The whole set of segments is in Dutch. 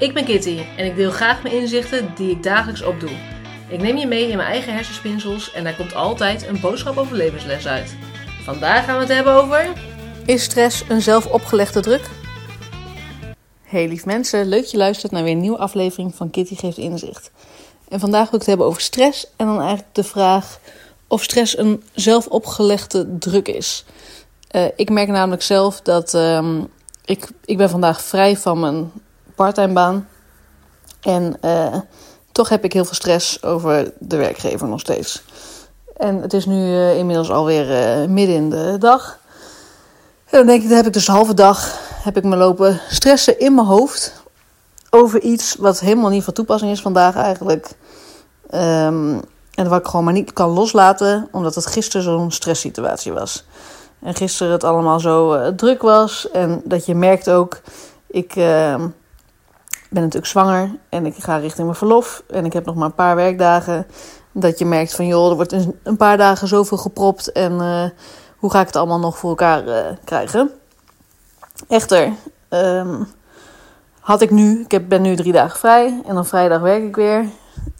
Ik ben Kitty en ik deel graag mijn inzichten die ik dagelijks opdoe. Ik neem je mee in mijn eigen hersenspinsels en daar komt altijd een boodschap over levensles uit. Vandaag gaan we het hebben over... Is stress een zelfopgelegde druk? Hey lief mensen, leuk je luistert naar weer een nieuwe aflevering van Kitty Geeft Inzicht. En vandaag wil ik het hebben over stress en dan eigenlijk de vraag of stress een zelfopgelegde druk is. Uh, ik merk namelijk zelf dat um, ik, ik ben vandaag vrij van mijn parttime baan. En uh, toch heb ik heel veel stress over de werkgever nog steeds. En het is nu uh, inmiddels alweer uh, midden in de dag. En dan denk ik, dan heb ik dus de halve dag heb ik me lopen stressen in mijn hoofd. Over iets wat helemaal niet van toepassing is vandaag eigenlijk. Um, en wat ik gewoon maar niet kan loslaten, omdat het gisteren zo'n stresssituatie was. En gisteren het allemaal zo druk was. En dat je merkt ook, ik uh, ben natuurlijk zwanger en ik ga richting mijn verlof. En ik heb nog maar een paar werkdagen. Dat je merkt van joh, er wordt een paar dagen zoveel gepropt. En uh, hoe ga ik het allemaal nog voor elkaar uh, krijgen? Echter, um, had ik nu, ik heb, ben nu drie dagen vrij. En dan vrijdag werk ik weer.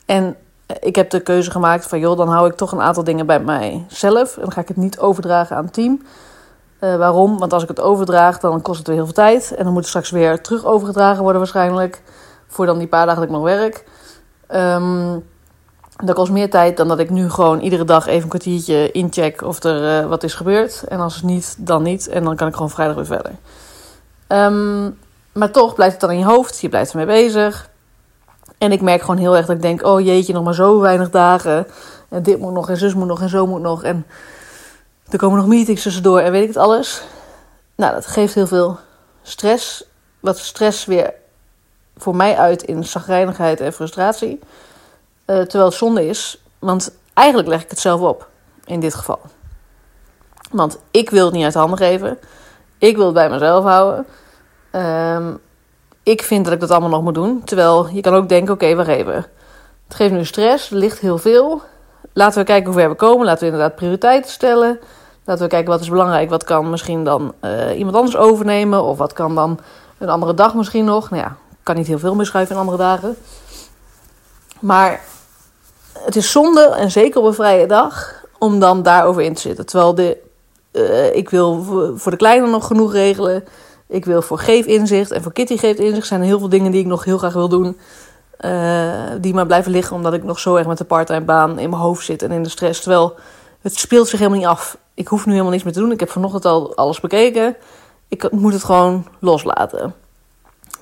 En ik heb de keuze gemaakt van joh, dan hou ik toch een aantal dingen bij mijzelf. En dan ga ik het niet overdragen aan het team. Uh, waarom? Want als ik het overdraag, dan kost het weer heel veel tijd. En dan moet het straks weer terug overgedragen worden waarschijnlijk. Voor dan die paar dagen dat ik nog werk. Um, dat kost meer tijd dan dat ik nu gewoon iedere dag even een kwartiertje incheck of er uh, wat is gebeurd. En als het niet, dan niet. En dan kan ik gewoon vrijdag weer verder. Um, maar toch blijft het dan in je hoofd. Je blijft ermee bezig. En ik merk gewoon heel erg dat ik denk: oh jeetje, nog maar zo weinig dagen. En dit moet nog, en zus moet nog, en zo moet nog. En er komen nog meetings tussendoor en weet ik het alles. Nou, dat geeft heel veel stress. Wat stress weer voor mij uit in zagrijnigheid en frustratie. Uh, terwijl het zonde is, want eigenlijk leg ik het zelf op in dit geval. Want ik wil het niet uit handen geven. Ik wil het bij mezelf houden. Um, ik vind dat ik dat allemaal nog moet doen. Terwijl je kan ook denken, oké, okay, wacht even. Het geeft nu stress, er ligt heel veel. Laten we kijken hoe ver we komen. Laten we inderdaad prioriteiten stellen. Laten we kijken wat is belangrijk. Wat kan misschien dan uh, iemand anders overnemen. Of wat kan dan een andere dag misschien nog. Nou ja, kan niet heel veel meer schuiven in andere dagen. Maar het is zonde, en zeker op een vrije dag, om dan daarover in te zitten. Terwijl de, uh, ik wil voor de kleine nog genoeg regelen. Ik wil voor Geef Inzicht en voor Kitty Geeft Inzicht zijn er heel veel dingen die ik nog heel graag wil doen. Uh, die maar blijven liggen omdat ik nog zo erg met de parttime baan in mijn hoofd zit en in de stress. Terwijl het speelt zich helemaal niet af. Ik hoef nu helemaal niks meer te doen. Ik heb vanochtend al alles bekeken. Ik moet het gewoon loslaten.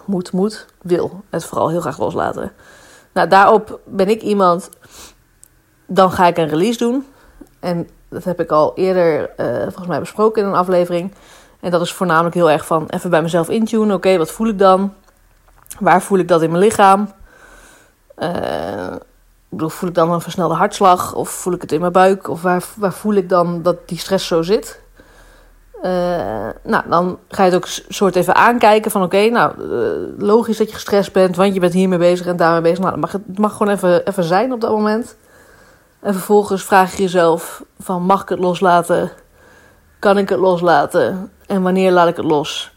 Moet, moet, wil het vooral heel graag loslaten. Nou, daarop ben ik iemand. Dan ga ik een release doen. En dat heb ik al eerder uh, volgens mij besproken in een aflevering. En dat is voornamelijk heel erg van even bij mezelf intunen. Oké, wat voel ik dan? Waar voel ik dat in mijn lichaam? Ik bedoel, voel ik dan een versnelde hartslag? Of voel ik het in mijn buik? Of waar, waar voel ik dan dat die stress zo zit? Uh, nou, dan ga je het ook soort even aankijken van... oké, nou, uh, logisch dat je gestrest bent... want je bent hiermee bezig en daarmee bezig. Nou, mag, het mag gewoon even, even zijn op dat moment. En vervolgens vraag je jezelf van... mag ik het loslaten? Kan ik het loslaten? En wanneer laat ik het los?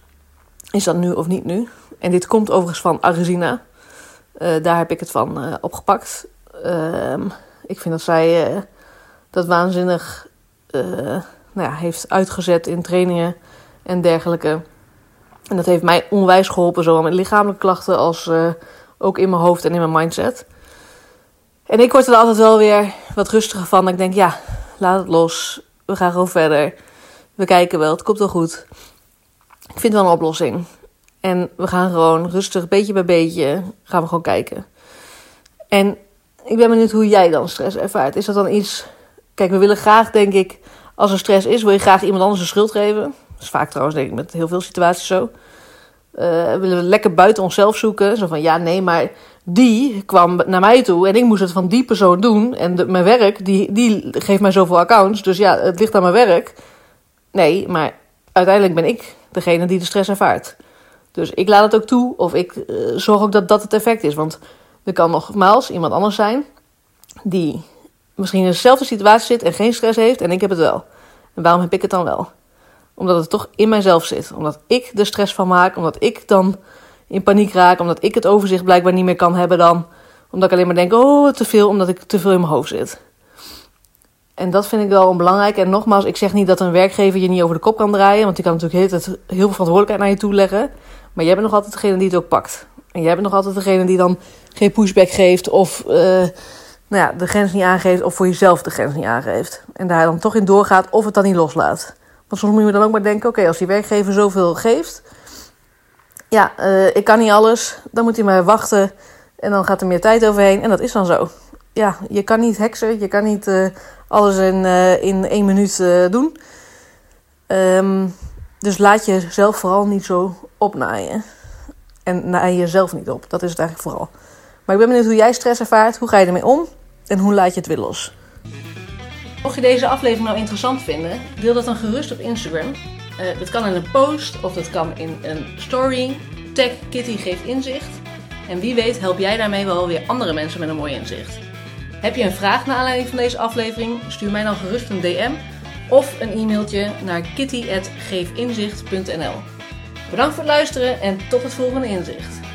Is dat nu of niet nu? En dit komt overigens van Arizina. Uh, daar heb ik het van opgepakt. Uh, ik vind dat zij dat waanzinnig nou ja, heeft uitgezet in trainingen en dergelijke. En dat heeft mij onwijs geholpen, zowel met lichamelijke klachten als ook in mijn hoofd en in mijn mindset. En ik word er altijd wel weer wat rustiger van. Ik denk, ja, laat het los. We gaan gewoon verder. We kijken wel, het komt wel goed. Ik vind wel een oplossing. En we gaan gewoon rustig, beetje bij beetje, gaan we gewoon kijken. En ik ben benieuwd hoe jij dan stress ervaart. Is dat dan iets... Kijk, we willen graag, denk ik, als er stress is, wil je graag iemand anders de schuld geven. Dat is vaak trouwens, denk ik, met heel veel situaties zo. Uh, willen we lekker buiten onszelf zoeken. Zo van, ja, nee, maar die kwam naar mij toe en ik moest het van die persoon doen. En mijn werk, die, die geeft mij zoveel accounts. Dus ja, het ligt aan mijn werk. Nee, maar uiteindelijk ben ik degene die de stress ervaart. Dus ik laat het ook toe of ik uh, zorg ook dat dat het effect is. Want er kan nogmaals iemand anders zijn die misschien in dezelfde situatie zit en geen stress heeft en ik heb het wel. En waarom heb ik het dan wel? Omdat het toch in mijzelf zit. Omdat ik de stress van maak. Omdat ik dan in paniek raak omdat ik het overzicht blijkbaar niet meer kan hebben dan. Omdat ik alleen maar denk, oh, te veel, omdat ik te veel in mijn hoofd zit. En dat vind ik wel belangrijk. En nogmaals, ik zeg niet dat een werkgever je niet over de kop kan draaien. Want die kan natuurlijk heel, heel veel verantwoordelijkheid naar je toe leggen. Maar jij bent nog altijd degene die het ook pakt. En jij bent nog altijd degene die dan geen pushback geeft. Of uh, nou ja, de grens niet aangeeft. Of voor jezelf de grens niet aangeeft. En daar dan toch in doorgaat of het dan niet loslaat. Want soms moet je dan ook maar denken: oké, als die werkgever zoveel geeft. Ja, uh, ik kan niet alles. Dan moet hij maar wachten. En dan gaat er meer tijd overheen. En dat is dan zo. Ja, je kan niet heksen. Je kan niet uh, alles in, in één minuut doen. Um, dus laat jezelf vooral niet zo opnaaien. En naai jezelf niet op. Dat is het eigenlijk vooral. Maar ik ben benieuwd hoe jij stress ervaart. Hoe ga je ermee om? En hoe laat je het weer los? Mocht je deze aflevering nou interessant vinden, deel dat dan gerust op Instagram. Uh, dat kan in een post of dat kan in een story. Tag Kitty geeft inzicht. En wie weet help jij daarmee wel weer andere mensen met een mooi inzicht. Heb je een vraag naar aanleiding van deze aflevering? Stuur mij dan gerust een DM of een e-mailtje naar kitty.geefinzicht.nl. Bedankt voor het luisteren en tot het volgende inzicht.